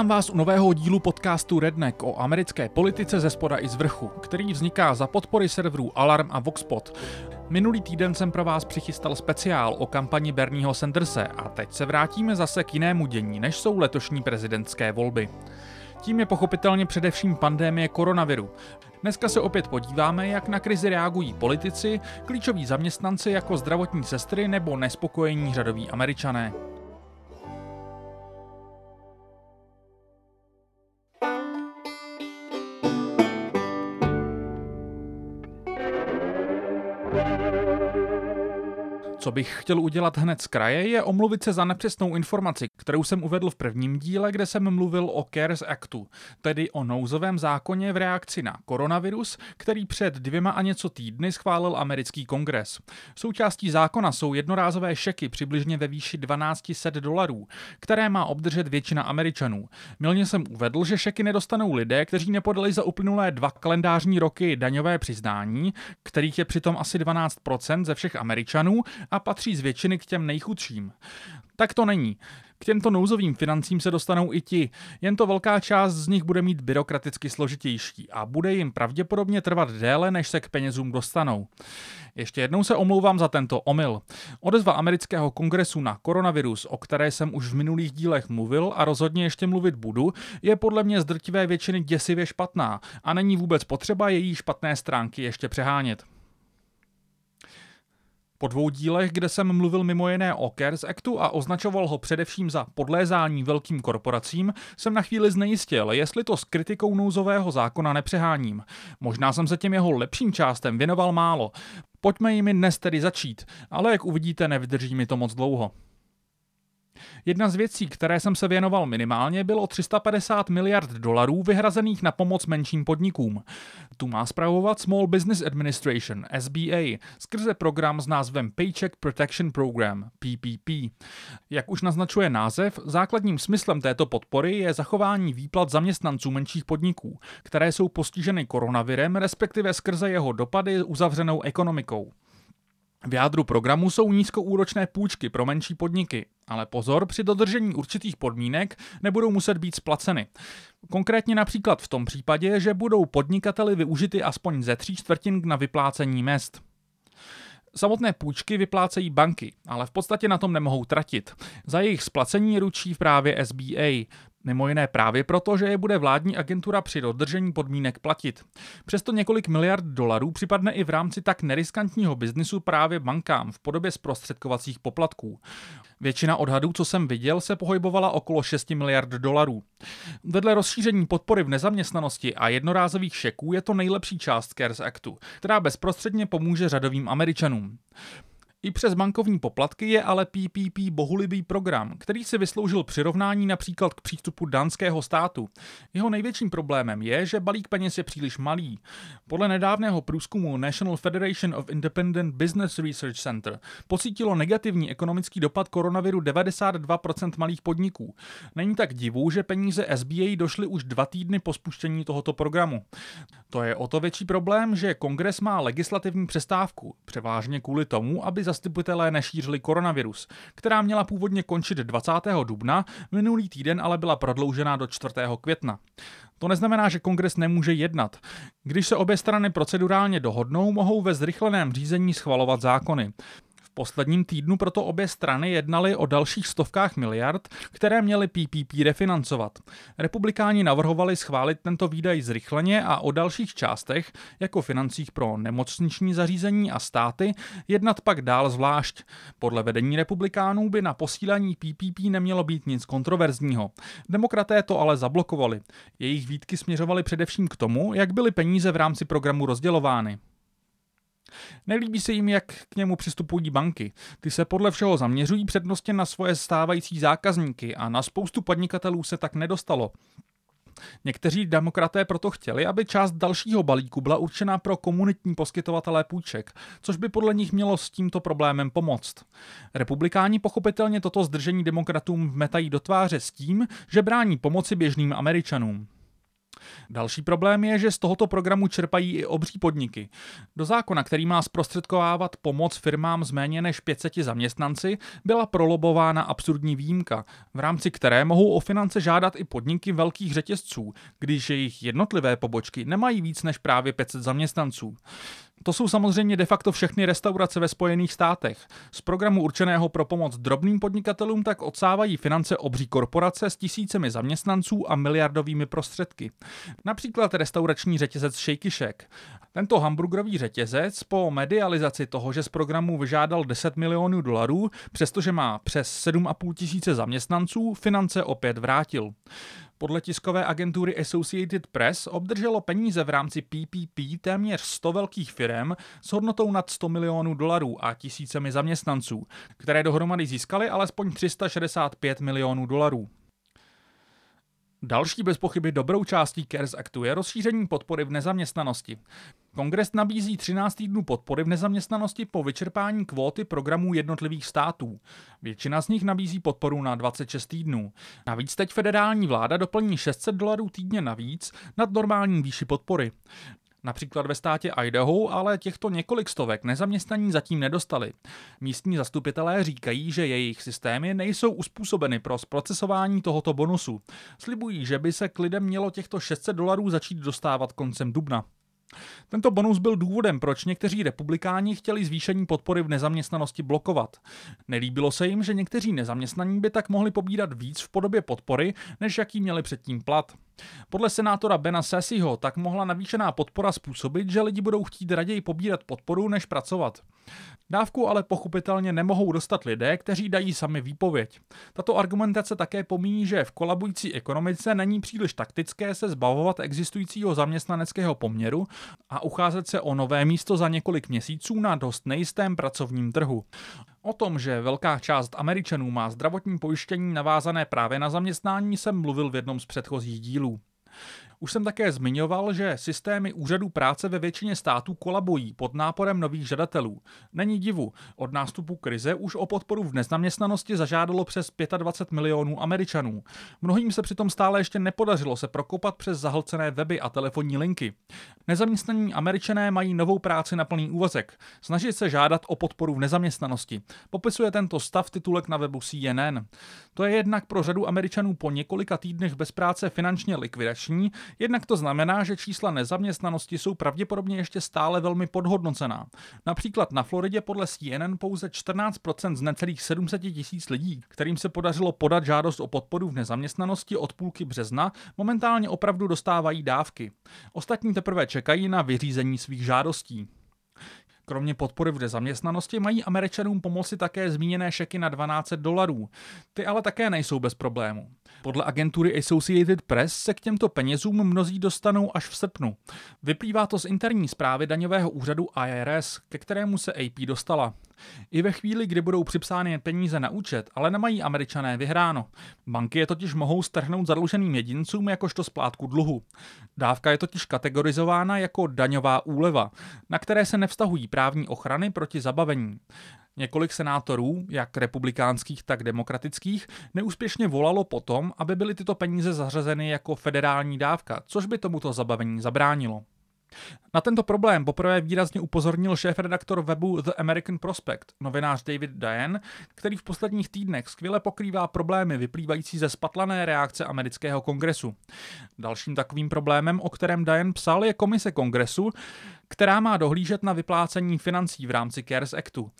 Vítám vás u nového dílu podcastu Redneck o americké politice ze spoda i z vrchu, který vzniká za podpory serverů Alarm a Voxpot. Minulý týden jsem pro vás přichystal speciál o kampani Bernieho Sanderse a teď se vrátíme zase k jinému dění, než jsou letošní prezidentské volby. Tím je pochopitelně především pandémie koronaviru. Dneska se opět podíváme, jak na krizi reagují politici, klíčoví zaměstnanci jako zdravotní sestry nebo nespokojení řadoví američané. Co bych chtěl udělat hned z kraje, je omluvit se za nepřesnou informaci, kterou jsem uvedl v prvním díle, kde jsem mluvil o CARES Actu, tedy o nouzovém zákoně v reakci na koronavirus, který před dvěma a něco týdny schválil americký kongres. Součástí zákona jsou jednorázové šeky přibližně ve výši 1200 dolarů, které má obdržet většina Američanů. Milně jsem uvedl, že šeky nedostanou lidé, kteří nepodali za uplynulé dva kalendářní roky daňové přiznání, kterých je přitom asi 12% ze všech Američanů a patří z většiny k těm nejchudším. Tak to není. K těmto nouzovým financím se dostanou i ti, jen to velká část z nich bude mít byrokraticky složitější a bude jim pravděpodobně trvat déle, než se k penězům dostanou. Ještě jednou se omlouvám za tento omyl. Odezva amerického kongresu na koronavirus, o které jsem už v minulých dílech mluvil a rozhodně ještě mluvit budu, je podle mě z drtivé většiny děsivě špatná a není vůbec potřeba její špatné stránky ještě přehánět. Po dvou dílech, kde jsem mluvil mimo jiné o CARES Actu a označoval ho především za podlézání velkým korporacím, jsem na chvíli znejistil, jestli to s kritikou nouzového zákona nepřeháním. Možná jsem se těm jeho lepším částem věnoval málo. Pojďme jimi dnes tedy začít, ale jak uvidíte, nevydrží mi to moc dlouho. Jedna z věcí, které jsem se věnoval minimálně, bylo 350 miliard dolarů vyhrazených na pomoc menším podnikům. Tu má zpravovat Small Business Administration, SBA, skrze program s názvem Paycheck Protection Program, PPP. Jak už naznačuje název, základním smyslem této podpory je zachování výplat zaměstnanců menších podniků, které jsou postiženy koronavirem, respektive skrze jeho dopady uzavřenou ekonomikou. V jádru programu jsou nízkoúročné půjčky pro menší podniky, ale pozor, při dodržení určitých podmínek nebudou muset být splaceny. Konkrétně například v tom případě, že budou podnikateli využity aspoň ze tří čtvrtin na vyplácení mest. Samotné půjčky vyplácejí banky, ale v podstatě na tom nemohou tratit. Za jejich splacení ručí právě SBA, Mimo jiné právě proto, že je bude vládní agentura při dodržení podmínek platit. Přesto několik miliard dolarů připadne i v rámci tak neriskantního biznisu právě bankám v podobě zprostředkovacích poplatků. Většina odhadů, co jsem viděl, se pohybovala okolo 6 miliard dolarů. Vedle rozšíření podpory v nezaměstnanosti a jednorázových šeků je to nejlepší část CARES Actu, která bezprostředně pomůže řadovým Američanům. I přes bankovní poplatky je ale PPP bohulibý program, který si vysloužil přirovnání například k přístupu dánského státu. Jeho největším problémem je, že balík peněz je příliš malý. Podle nedávného průzkumu National Federation of Independent Business Research Center pocítilo negativní ekonomický dopad koronaviru 92% malých podniků. Není tak divu, že peníze SBA došly už dva týdny po spuštění tohoto programu. To je o to větší problém, že kongres má legislativní přestávku, převážně kvůli tomu, aby zastupitelé nešířili koronavirus, která měla původně končit 20. dubna, minulý týden ale byla prodloužena do 4. května. To neznamená, že kongres nemůže jednat. Když se obě strany procedurálně dohodnou, mohou ve zrychleném řízení schvalovat zákony posledním týdnu proto obě strany jednaly o dalších stovkách miliard, které měly PPP refinancovat. Republikáni navrhovali schválit tento výdaj zrychleně a o dalších částech, jako financích pro nemocniční zařízení a státy, jednat pak dál zvlášť. Podle vedení republikánů by na posílení PPP nemělo být nic kontroverzního. Demokraté to ale zablokovali. Jejich výtky směřovaly především k tomu, jak byly peníze v rámci programu rozdělovány. Nelíbí se jim, jak k němu přistupují banky. Ty se podle všeho zaměřují přednostně na svoje stávající zákazníky a na spoustu podnikatelů se tak nedostalo. Někteří demokraté proto chtěli, aby část dalšího balíku byla určena pro komunitní poskytovatele půjček, což by podle nich mělo s tímto problémem pomoct. Republikáni pochopitelně toto zdržení demokratům vmetají do tváře s tím, že brání pomoci běžným Američanům. Další problém je, že z tohoto programu čerpají i obří podniky. Do zákona, který má zprostředkovávat pomoc firmám z méně než 500 zaměstnanci, byla prolobována absurdní výjimka, v rámci které mohou o finance žádat i podniky velkých řetězců, když jejich jednotlivé pobočky nemají víc než právě 500 zaměstnanců. To jsou samozřejmě de facto všechny restaurace ve Spojených státech. Z programu určeného pro pomoc drobným podnikatelům tak odsávají finance obří korporace s tisícemi zaměstnanců a miliardovými prostředky. Například restaurační řetězec Shake Shack. Tento hamburgerový řetězec po medializaci toho, že z programu vyžádal 10 milionů dolarů, přestože má přes 7,5 tisíce zaměstnanců, finance opět vrátil. Podle tiskové agentury Associated Press obdrželo peníze v rámci PPP téměř 100 velkých firm s hodnotou nad 100 milionů dolarů a tisícemi zaměstnanců, které dohromady získaly alespoň 365 milionů dolarů. Další bez pochyby dobrou částí CARES Actu je rozšíření podpory v nezaměstnanosti. Kongres nabízí 13 týdnů podpory v nezaměstnanosti po vyčerpání kvóty programů jednotlivých států. Většina z nich nabízí podporu na 26 týdnů. Navíc teď federální vláda doplní 600 dolarů týdně navíc nad normální výši podpory. Například ve státě Idaho ale těchto několik stovek nezaměstnaní zatím nedostali. Místní zastupitelé říkají, že jejich systémy nejsou uspůsobeny pro zprocesování tohoto bonusu. Slibují, že by se k lidem mělo těchto 600 dolarů začít dostávat koncem dubna. Tento bonus byl důvodem, proč někteří republikáni chtěli zvýšení podpory v nezaměstnanosti blokovat. Nelíbilo se jim, že někteří nezaměstnaní by tak mohli pobírat víc v podobě podpory, než jaký měli předtím plat. Podle senátora Bena Sessyho tak mohla navýšená podpora způsobit, že lidi budou chtít raději pobírat podporu, než pracovat. Dávku ale pochopitelně nemohou dostat lidé, kteří dají sami výpověď. Tato argumentace také pomíní, že v kolabující ekonomice není příliš taktické se zbavovat existujícího zaměstnaneckého poměru a ucházet se o nové místo za několik měsíců na dost nejistém pracovním trhu. O tom, že velká část Američanů má zdravotní pojištění navázané právě na zaměstnání, jsem mluvil v jednom z předchozích dílů. Už jsem také zmiňoval, že systémy úřadů práce ve většině států kolabují pod náporem nových žadatelů. Není divu, od nástupu krize už o podporu v nezaměstnanosti zažádalo přes 25 milionů Američanů. Mnohým se přitom stále ještě nepodařilo se prokopat přes zahlcené weby a telefonní linky. Nezaměstnaní Američané mají novou práci na plný úvazek. Snaží se žádat o podporu v nezaměstnanosti. Popisuje tento stav titulek na webu CNN. To je jednak pro řadu Američanů po několika týdnech bez práce finančně likvidační, Jednak to znamená, že čísla nezaměstnanosti jsou pravděpodobně ještě stále velmi podhodnocená. Například na Floridě podle CNN pouze 14% z necelých 700 tisíc lidí, kterým se podařilo podat žádost o podporu v nezaměstnanosti od půlky března, momentálně opravdu dostávají dávky. Ostatní teprve čekají na vyřízení svých žádostí. Kromě podpory v nezaměstnanosti mají Američanům pomoci také zmíněné šeky na 12 dolarů. Ty ale také nejsou bez problému. Podle agentury Associated Press se k těmto penězům mnozí dostanou až v srpnu. Vyplývá to z interní zprávy daňového úřadu IRS, ke kterému se AP dostala. I ve chvíli, kdy budou připsány peníze na účet, ale nemají američané vyhráno. Banky je totiž mohou strhnout zadluženým jedincům jakožto splátku dluhu. Dávka je totiž kategorizována jako daňová úleva, na které se nevztahují právní ochrany proti zabavení. Několik senátorů, jak republikánských, tak demokratických, neúspěšně volalo potom, aby byly tyto peníze zařazeny jako federální dávka, což by tomuto zabavení zabránilo. Na tento problém poprvé výrazně upozornil šéf-redaktor webu The American Prospect, novinář David Diane, který v posledních týdnech skvěle pokrývá problémy vyplývající ze spatlané reakce amerického kongresu. Dalším takovým problémem, o kterém Diane psal, je komise kongresu, která má dohlížet na vyplácení financí v rámci CARES Actu.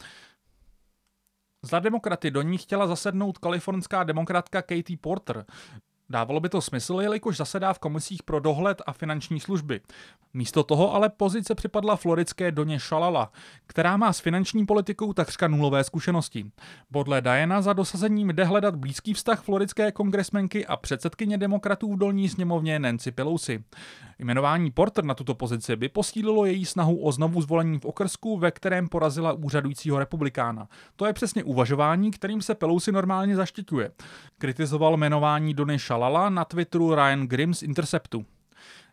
Za demokraty do ní chtěla zasednout kalifornská demokratka Katie Porter. Dávalo by to smysl, jelikož zasedá v komisích pro dohled a finanční služby. Místo toho ale pozice připadla floridské Doně Šalala, která má s finanční politikou takřka nulové zkušenosti. Podle Diana za dosazením jde hledat blízký vztah floridské kongresmenky a předsedkyně demokratů v dolní sněmovně Nancy Pelosi. Jmenování Porter na tuto pozici by posílilo její snahu o znovu zvolení v okrsku, ve kterém porazila úřadujícího republikána. To je přesně uvažování, kterým se Pelosi normálně zaštiťuje. Kritizoval jmenování Dony Shalala na Twitteru Ryan Grimm z Interceptu.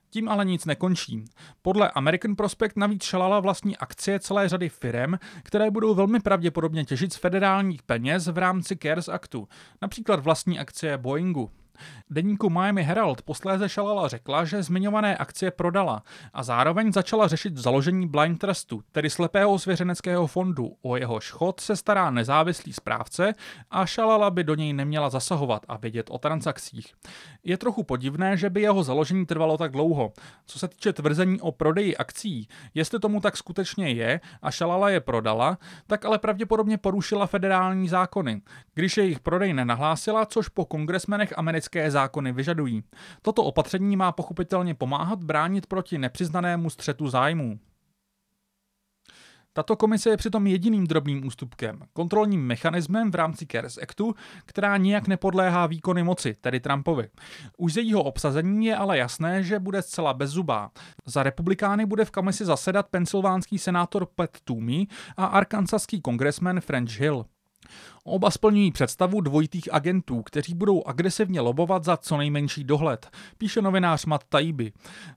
Tím ale nic nekončí. Podle American Prospect navíc Shalala vlastní akcie celé řady firm, které budou velmi pravděpodobně těžit z federálních peněz v rámci CARES Actu, například vlastní akcie Boeingu. Deníku Miami Herald posléze Šalala řekla, že zmiňované akcie prodala a zároveň začala řešit založení Blind Trustu, tedy slepého svěřeneckého fondu. O jehož chod se stará nezávislý správce a Šalala by do něj neměla zasahovat a vědět o transakcích. Je trochu podivné, že by jeho založení trvalo tak dlouho. Co se týče tvrzení o prodeji akcí, jestli tomu tak skutečně je a Šalala je prodala, tak ale pravděpodobně porušila federální zákony, když jejich prodej nenahlásila, což po kongresmenech americké zákony vyžadují. Toto opatření má pochopitelně pomáhat bránit proti nepřiznanému střetu zájmů. Tato komise je přitom jediným drobným ústupkem, kontrolním mechanismem v rámci CARES Actu, která nijak nepodléhá výkony moci, tedy Trumpovi. Už z jejího obsazení je ale jasné, že bude zcela bezzubá. Za republikány bude v komisi zasedat pensylvánský senátor Pat Toomey a arkansaský kongresmen French Hill. Oba splňují představu dvojitých agentů, kteří budou agresivně lobovat za co nejmenší dohled, píše novinář Matt Taibbi.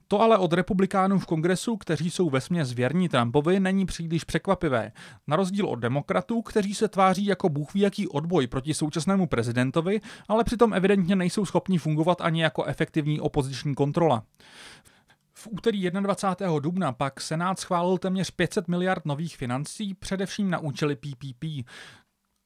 To ale od republikánů v kongresu, kteří jsou vesměs věrní Trumpovi, není příliš překvapivé. Na rozdíl od demokratů, kteří se tváří jako bůh jaký odboj proti současnému prezidentovi, ale přitom evidentně nejsou schopni fungovat ani jako efektivní opoziční kontrola. V úterý 21. dubna pak Senát schválil téměř 500 miliard nových financí, především na účely PPP.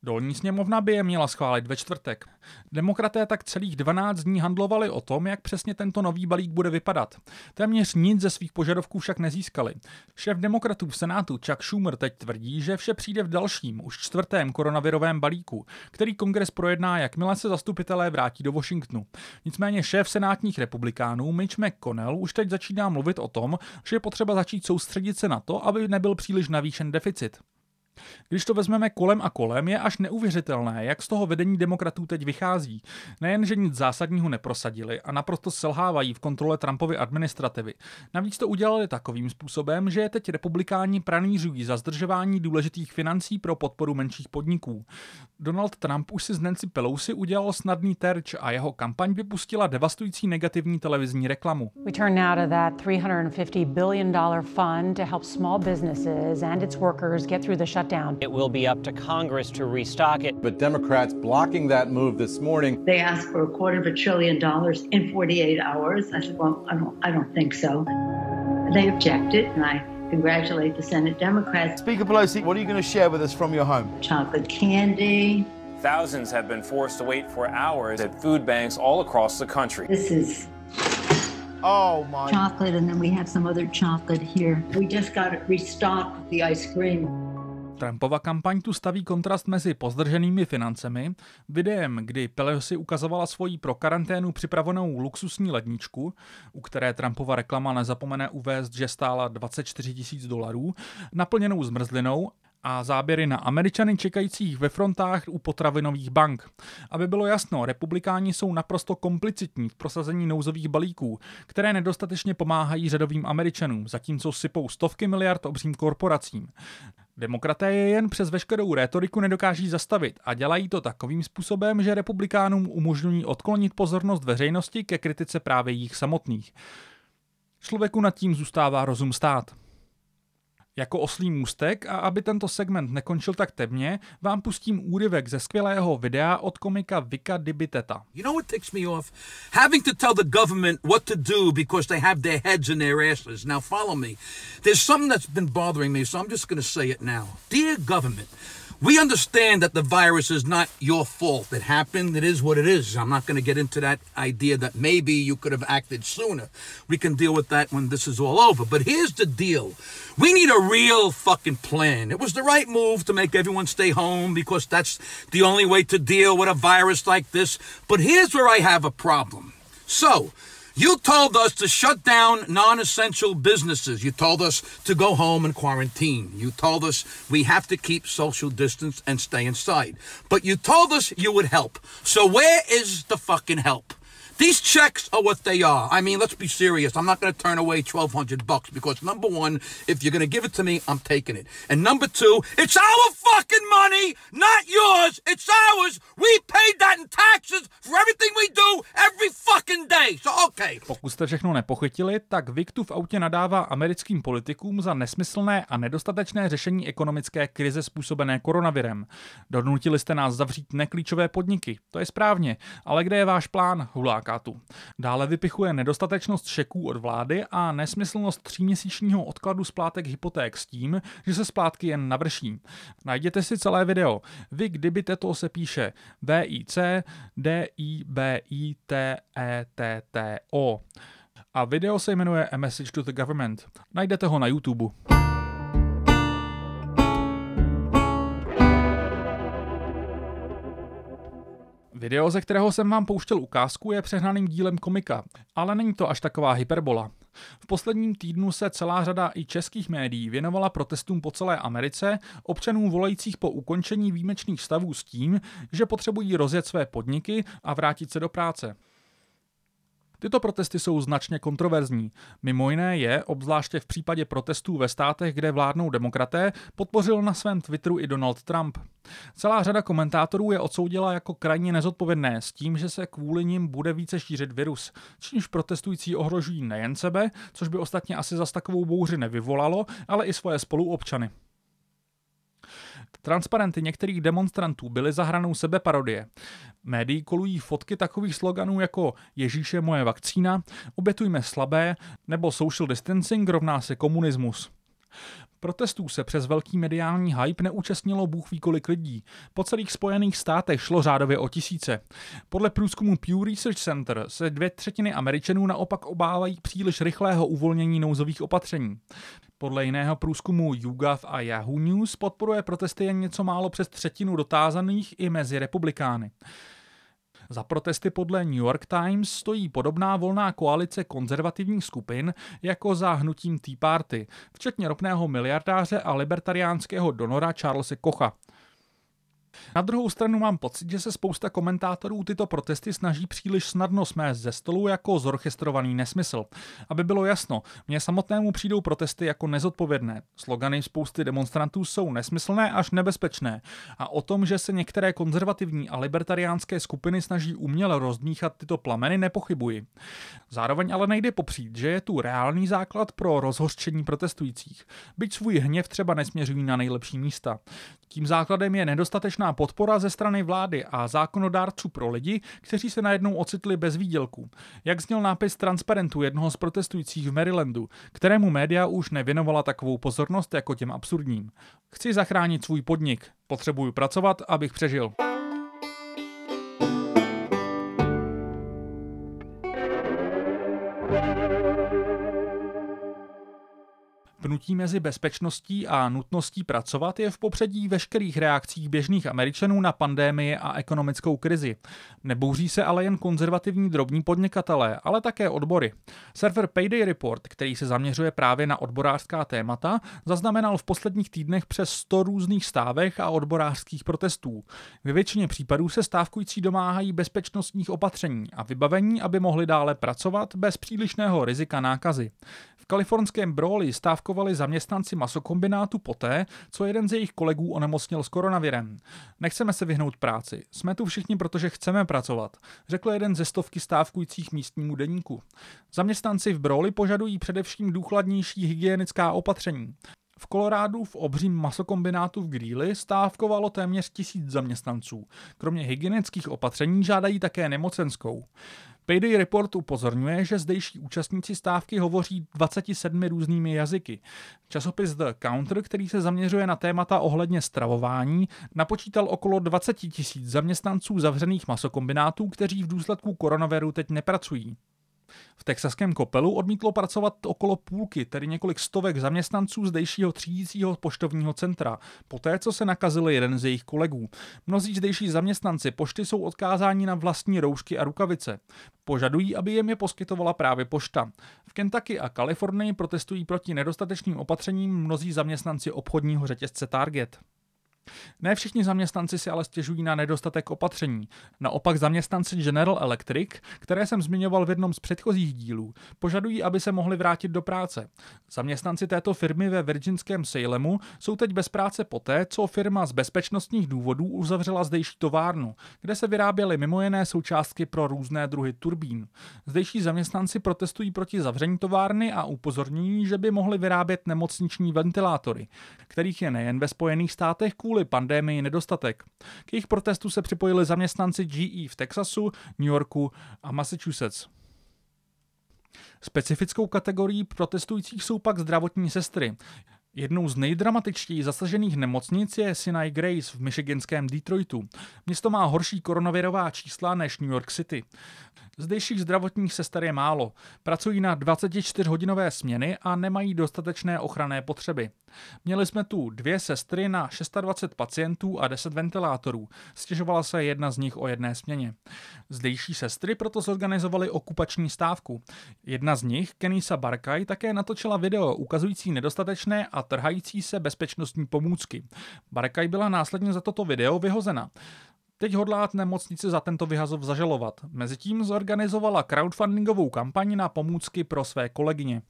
Dolní sněmovna by je měla schválit ve čtvrtek. Demokraté tak celých 12 dní handlovali o tom, jak přesně tento nový balík bude vypadat. Téměř nic ze svých požadavků však nezískali. Šéf demokratů v Senátu Chuck Schumer teď tvrdí, že vše přijde v dalším, už čtvrtém koronavirovém balíku, který kongres projedná, jakmile se zastupitelé vrátí do Washingtonu. Nicméně šéf senátních republikánů Mitch McConnell už teď začíná mluvit o tom, že je potřeba začít soustředit se na to, aby nebyl příliš navýšen deficit. Když to vezmeme kolem a kolem, je až neuvěřitelné, jak z toho vedení demokratů teď vychází. Nejen, že nic zásadního neprosadili a naprosto selhávají v kontrole Trumpovy administrativy. Navíc to udělali takovým způsobem, že je teď republikáni pranířují za zdržování důležitých financí pro podporu menších podniků. Donald Trump už si z Nancy Pelosi udělal snadný terč a jeho kampaň vypustila devastující negativní televizní reklamu. We turn now to that 350 billion dollar fund to help small businesses and its workers get through the shutdown. It will be up to Congress to restock it. But Democrats blocking that move this morning. They asked for a quarter of a trillion dollars in 48 hours. I said, well, I don't, I don't think so. They objected, and I congratulate the Senate Democrats. Speaker Pelosi, what are you going to share with us from your home? Chocolate candy. Thousands have been forced to wait for hours at food banks all across the country. This is Oh my. Chocolate, and then we have some other chocolate here. We just got it restocked the ice cream. Trumpova kampaň tu staví kontrast mezi pozdrženými financemi, videem, kdy Pelosi ukazovala svoji pro karanténu připravenou luxusní ledničku, u které Trumpova reklama nezapomene uvést, že stála 24 tisíc dolarů, naplněnou zmrzlinou a záběry na Američany čekajících ve frontách u potravinových bank. Aby bylo jasno, republikáni jsou naprosto komplicitní v prosazení nouzových balíků, které nedostatečně pomáhají řadovým Američanům, zatímco sypou stovky miliard obřím korporacím. Demokraté je jen přes veškerou rétoriku nedokáží zastavit a dělají to takovým způsobem, že republikánům umožňují odklonit pozornost veřejnosti ke kritice právě jich samotných. Člověku nad tím zůstává rozum stát. Jako oslý můstek a aby tento segment nekončil tak temně, vám pustím úryvek ze skvělého videa od komika Vika Dibiteta. You know what me off? Having to tell the government what to do because they have their heads in their asses. Now follow me. There's something that's been bothering me, so I'm just going to say it now. Dear government, We understand that the virus is not your fault. It happened. It is what it is. I'm not going to get into that idea that maybe you could have acted sooner. We can deal with that when this is all over. But here's the deal. We need a real fucking plan. It was the right move to make everyone stay home because that's the only way to deal with a virus like this. But here's where I have a problem. So, you told us to shut down non essential businesses. You told us to go home and quarantine. You told us we have to keep social distance and stay inside. But you told us you would help. So where is the fucking help? These checks are what they are. I mean, let's be serious. I'm not going to turn away 1200 bucks because number one, if you're going to give it to me, I'm taking it. And number two, it's our fucking money, not yours. It's ours. We paid that in taxes for everything we do every fucking day. So okay. Pokud jste všechno nepochytili, tak Viktu v autě nadává americkým politikům za nesmyslné a nedostatečné řešení ekonomické krize způsobené koronavirem. Donutili jste nás zavřít neklíčové podniky. To je správně, ale kde je váš plán, huláká tu. Dále vypichuje nedostatečnost šeků od vlády a nesmyslnost tříměsíčního odkladu splátek hypoték s tím, že se splátky jen navrší. Najděte si celé video. Vy kdyby to se píše VIC D I B I T E T T O. A video se jmenuje A Message to the Government. Najdete ho na YouTube. Video, ze kterého jsem vám pouštěl ukázku, je přehnaným dílem komika, ale není to až taková hyperbola. V posledním týdnu se celá řada i českých médií věnovala protestům po celé Americe, občanům volajících po ukončení výjimečných stavů s tím, že potřebují rozjet své podniky a vrátit se do práce. Tyto protesty jsou značně kontroverzní. Mimo jiné je, obzvláště v případě protestů ve státech, kde vládnou demokraté, podpořil na svém Twitteru i Donald Trump. Celá řada komentátorů je odsoudila jako krajně nezodpovědné s tím, že se kvůli nim bude více šířit virus, čímž protestující ohrožují nejen sebe, což by ostatně asi zas takovou bouři nevyvolalo, ale i svoje spoluobčany. Transparenty některých demonstrantů byly za hranou sebeparodie. Médií kolují fotky takových sloganů jako Ježíše moje vakcína, obětujme slabé nebo social distancing rovná se komunismus. Protestů se přes velký mediální hype neúčastnilo bůh ví kolik lidí. Po celých spojených státech šlo řádově o tisíce. Podle průzkumu Pew Research Center se dvě třetiny Američanů naopak obávají příliš rychlého uvolnění nouzových opatření. Podle jiného průzkumu YouGov a Yahoo News podporuje protesty jen něco málo přes třetinu dotázaných i mezi republikány. Za protesty podle New York Times stojí podobná volná koalice konzervativních skupin jako za hnutím Tea Party, včetně ropného miliardáře a libertariánského donora Charlesa Kocha. Na druhou stranu mám pocit, že se spousta komentátorů tyto protesty snaží příliš snadno smést ze stolu jako zorchestrovaný nesmysl. Aby bylo jasno, mně samotnému přijdou protesty jako nezodpovědné. Slogany spousty demonstrantů jsou nesmyslné až nebezpečné. A o tom, že se některé konzervativní a libertariánské skupiny snaží uměle rozdmíchat tyto plameny, nepochybuji. Zároveň ale nejde popřít, že je tu reálný základ pro rozhořčení protestujících. Byť svůj hněv třeba nesměřují na nejlepší místa. Tím základem je nedostatečná podpora ze strany vlády a zákonodárců pro lidi, kteří se najednou ocitli bez výdělku. Jak zněl nápis transparentu jednoho z protestujících v Marylandu, kterému média už nevěnovala takovou pozornost jako těm absurdním. Chci zachránit svůj podnik, potřebuju pracovat, abych přežil. Pnutí mezi bezpečností a nutností pracovat je v popředí veškerých reakcích běžných Američanů na pandémii a ekonomickou krizi. Nebouří se ale jen konzervativní drobní podnikatelé, ale také odbory. Server Payday Report, který se zaměřuje právě na odborářská témata, zaznamenal v posledních týdnech přes 100 různých stávek a odborářských protestů. Ve většině případů se stávkující domáhají bezpečnostních opatření a vybavení, aby mohli dále pracovat bez přílišného rizika nákazy. V kalifornském Brawley stávkovali zaměstnanci masokombinátu poté, co jeden z jejich kolegů onemocněl s koronavirem. Nechceme se vyhnout práci. Jsme tu všichni, protože chceme pracovat, řekl jeden ze stovky stávkujících místnímu deníku. Zaměstnanci v Brawley požadují především důkladnější hygienická opatření. V Kolorádu v obřím masokombinátu v Greeley stávkovalo téměř tisíc zaměstnanců. Kromě hygienických opatření žádají také nemocenskou. Payday Report upozorňuje, že zdejší účastníci stávky hovoří 27 různými jazyky. Časopis The Counter, který se zaměřuje na témata ohledně stravování, napočítal okolo 20 tisíc zaměstnanců zavřených masokombinátů, kteří v důsledku koronaviru teď nepracují. V texaském kopelu odmítlo pracovat okolo půlky, tedy několik stovek zaměstnanců zdejšího třídícího poštovního centra, poté co se nakazil jeden z jejich kolegů. Mnozí zdejší zaměstnanci pošty jsou odkázáni na vlastní roušky a rukavice. Požadují, aby jim je poskytovala právě pošta. V Kentucky a Kalifornii protestují proti nedostatečným opatřením mnozí zaměstnanci obchodního řetězce Target. Ne všichni zaměstnanci si ale stěžují na nedostatek opatření. Naopak zaměstnanci General Electric, které jsem zmiňoval v jednom z předchozích dílů, požadují, aby se mohli vrátit do práce. Zaměstnanci této firmy ve virginském Salemu jsou teď bez práce poté, co firma z bezpečnostních důvodů uzavřela zdejší továrnu, kde se vyráběly mimo jiné součástky pro různé druhy turbín. Zdejší zaměstnanci protestují proti zavření továrny a upozorňují, že by mohli vyrábět nemocniční ventilátory, kterých je nejen ve Spojených státech kvůli kvůli pandémii nedostatek. K jejich protestu se připojili zaměstnanci GE v Texasu, New Yorku a Massachusetts. Specifickou kategorií protestujících jsou pak zdravotní sestry. Jednou z nejdramatičtěji zasažených nemocnic je Sinai Grace v michiganském Detroitu. Město má horší koronavirová čísla než New York City. Zdejších zdravotních sester je málo. Pracují na 24-hodinové směny a nemají dostatečné ochranné potřeby. Měli jsme tu dvě sestry na 620 pacientů a 10 ventilátorů. Stěžovala se jedna z nich o jedné směně. Zdejší sestry proto zorganizovaly okupační stávku. Jedna z nich, Kenisa Barkaj, také natočila video ukazující nedostatečné a trhající se bezpečnostní pomůcky. Barkaj byla následně za toto video vyhozena. Teď hodlá nemocnici za tento vyhazov zažalovat. Mezitím zorganizovala crowdfundingovou kampaň na pomůcky pro své kolegyně.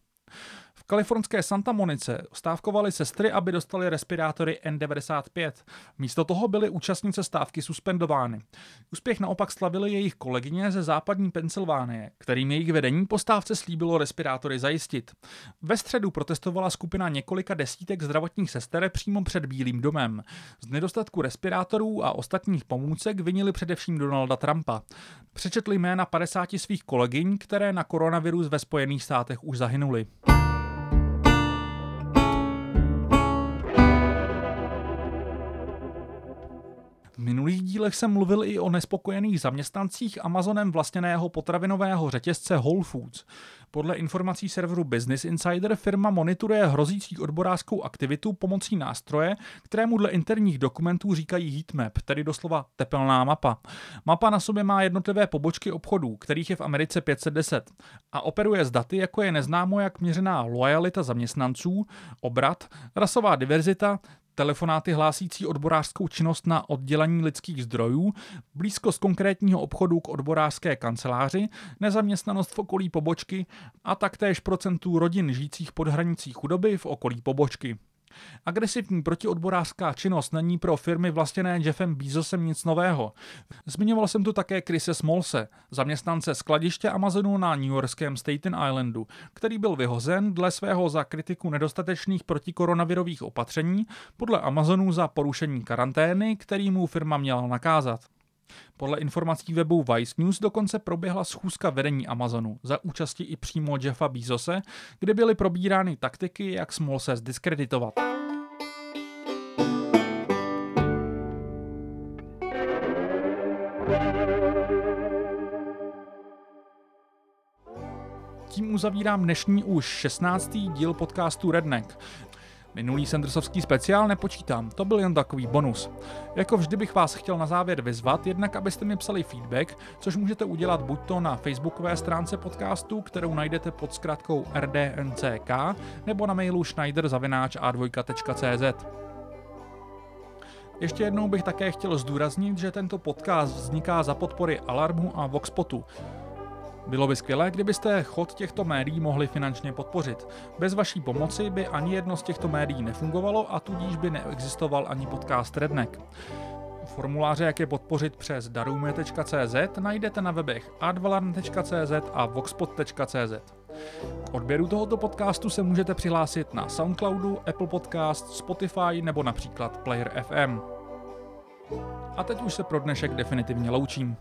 V kalifornské Santa Monice stávkovali sestry, aby dostali respirátory N95. Místo toho byly účastnice stávky suspendovány. Úspěch naopak slavili jejich kolegyně ze západní Pensylvánie, kterým jejich vedení po stávce slíbilo respirátory zajistit. Ve středu protestovala skupina několika desítek zdravotních sester přímo před Bílým domem. Z nedostatku respirátorů a ostatních pomůcek vinili především Donalda Trumpa. Přečetli jména 50 svých kolegyň, které na koronavirus ve Spojených státech už zahynuly. V minulých dílech jsem mluvil i o nespokojených zaměstnancích Amazonem vlastněného potravinového řetězce Whole Foods. Podle informací serveru Business Insider firma monitoruje hrozící odborářskou aktivitu pomocí nástroje, kterému dle interních dokumentů říkají heatmap, tedy doslova tepelná mapa. Mapa na sobě má jednotlivé pobočky obchodů, kterých je v Americe 510 a operuje s daty, jako je neznámo jak měřená lojalita zaměstnanců, obrat, rasová diverzita, telefonáty hlásící odborářskou činnost na oddělení lidských zdrojů, blízkost konkrétního obchodu k odborářské kanceláři, nezaměstnanost v okolí pobočky a taktéž procentů rodin žijících pod hranicí chudoby v okolí pobočky. Agresivní protiodborářská činnost není pro firmy vlastněné Jeffem Bezosem nic nového. Zmiňoval jsem tu také Krise Smolse, zaměstnance skladiště Amazonu na New Yorkském Staten Islandu, který byl vyhozen dle svého za kritiku nedostatečných protikoronavirových opatření, podle Amazonu za porušení karantény, který mu firma měla nakázat. Podle informací webu Vice News dokonce proběhla schůzka vedení Amazonu za účasti i přímo Jeffa Bezose, kde byly probírány taktiky, jak Small se zdiskreditovat. Tím uzavírám dnešní už 16. díl podcastu Redneck. Minulý Sandersovský speciál nepočítám, to byl jen takový bonus. Jako vždy bych vás chtěl na závěr vyzvat, jednak abyste mi psali feedback, což můžete udělat buď to na facebookové stránce podcastu, kterou najdete pod zkratkou rdnck, nebo na mailu schneider.a2.cz. Ještě jednou bych také chtěl zdůraznit, že tento podcast vzniká za podpory Alarmu a Voxpotu. Bylo by skvělé, kdybyste chod těchto médií mohli finančně podpořit. Bez vaší pomoci by ani jedno z těchto médií nefungovalo a tudíž by neexistoval ani podcast Redneck. Formuláře, jak je podpořit přes darujme.cz, najdete na webech advalarn.cz a voxpot.cz. K odběru tohoto podcastu se můžete přihlásit na Soundcloudu, Apple Podcast, Spotify nebo například Player FM. A teď už se pro dnešek definitivně loučím.